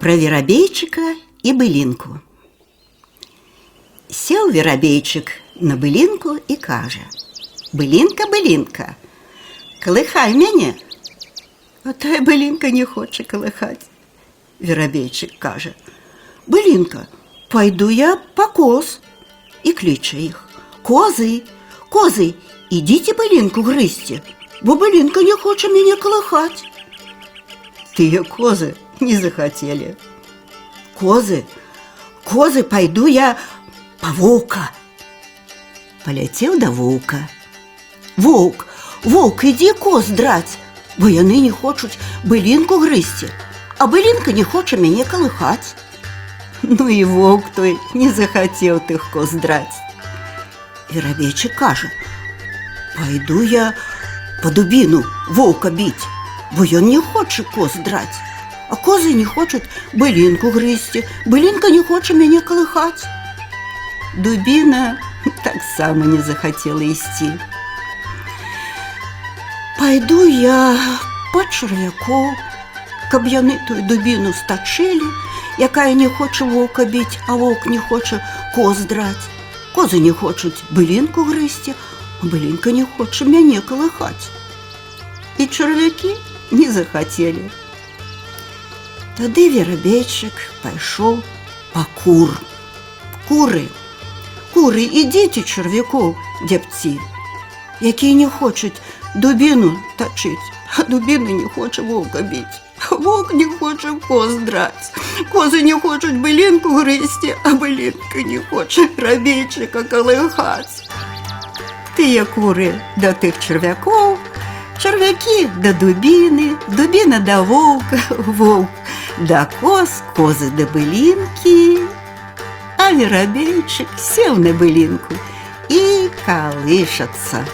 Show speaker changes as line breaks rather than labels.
Про веробейчика и былинку. Сел веробейчик на былинку і каже: Былинка, былинка, колихай мене. А та й былинка не хоче колихать. Веробейчик каже: Былинка, пойду я по коз. І кличе їх. Кози, кози, ідіть былинку гризьте, бо былинка не хоче мене колихать. Тыя козы не захотели. Козы, козы, пойду я по волка. Полетел до волка. Волк, волк, иди коз драть, бо яны не хочуть былинку грызці, а былинка не хоче мяне колыхать. Ну и волк той не захотел тых коз драть. И робейчик каже, пойду я по дубину волка бить, бо ён не хоче коз драть А козы не хочуть былинку грызці, былинка не хоче мяне колыхать. Дубина так само не захотела идти. Пойду я по червяку, каб яны тую дубіну стачылі, якая не хоча воўка біць, а воўк не хоча коз драць. Козы не хочуць былінку грызці, а былінка не хоча мяне калыхаць. І чарвякі не захацелі. Тады верабейчык пайшоў па кур. Куры, куры, ідзіце чарвякоў, дзябці, якія не хочуць дубіну тачыць, а дубіна не хоча воўка біць. Вовк не хоче коз драць. Козы не хочуць былінку грызці, а былінка не хоча рабейчыка калыхаць. Тыя куры да тых чарвякоў, чарвякі да дубіны, дубіна да воўка, воўк да коз, козы да былінкі. А верабейчык сеў на былінку і калышацца.